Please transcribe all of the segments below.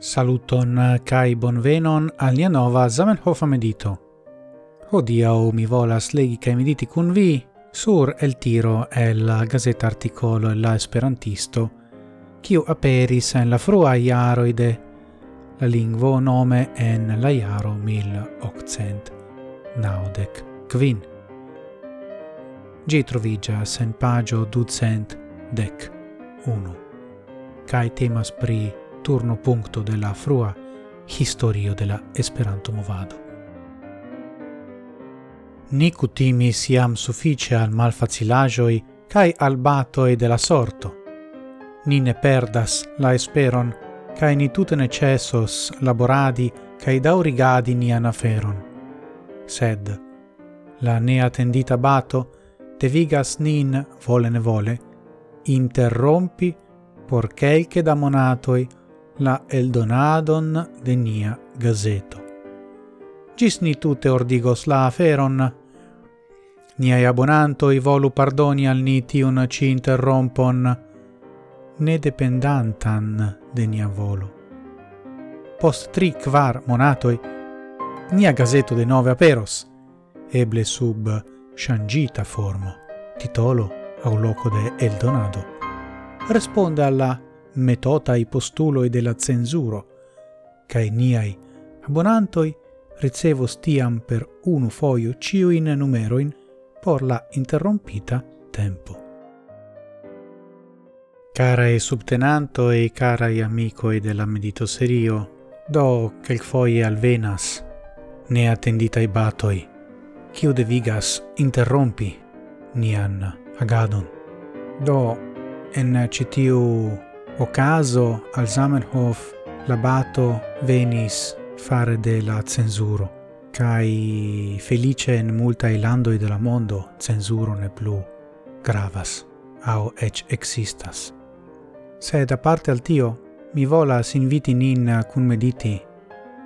Saluton eh, kai bonvenon al nia nova Zamenhof medito. Hodiaŭ mi volas legi kai mediti kun vi sur el tiro el gazeta articolo la esperantisto kiu aperis en la frua iaroide de la lingvo nome en la iaro 1800 naudec quin. Gi trovigas en pagio ducent dec unu. Kai temas pri turno punto de la frua historio de la Esperanto-movado. Ni cutimis iam suffice al malfacilajoi cae al batoi de la sorto. Ni ne perdas la esperon cae ni tute necessos laboradi cae daurigadi nian aferon. Sed la neatendita bato devigas nin vole ne vole interrompi por kelke da monatoi la eldonadon de nia gazeto. Gis ni tute ordigos la aferon. Niai abonantoi volu pardoni al ni tiun ci interrompon, ne dependantan de nia volo. Post tri quar monatoi, nia gazeto de nove aperos, eble sub shangita formo, titolo au loco de Eldonado, responde alla metotai postuloi de la censuro, cae niai abonantoi ricevos tiam per unu foio ciuin numeroin por la interrompita tempo. Carae subtenanto e carae amicoi della meditoserio, do quelfoie alvenas, ne attenditae batoi, quiu devigas interrompi nian agadon. Do, en citiu ocaso al Zamenhof l'abato venis fare de la censuro kai felice in multa ilandoi de la mondo censuro ne plu gravas au ec existas sed parte al tio mi volas inviti nin cun mediti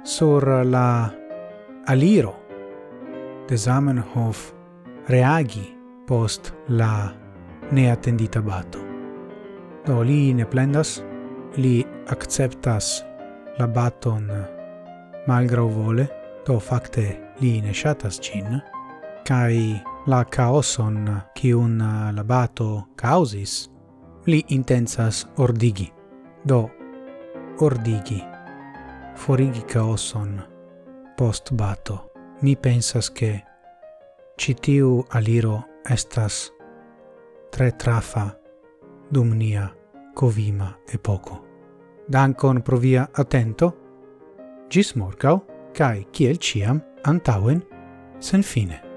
sur la aliro de Zamenhof reagi post la neattendita bato. Do li ne plendas, li acceptas la baton malgrau vole, do facte li ne shatas cin, kai la caoson un la bato causis, li intensas ordigi. Do, ordigi, forigi caoson post bato. Mi pensas che citiu aliro estas tre trafa dum nia covima epoco. Dankon pro via attento, gis morgau, cae ciel ciam antauen sen fine.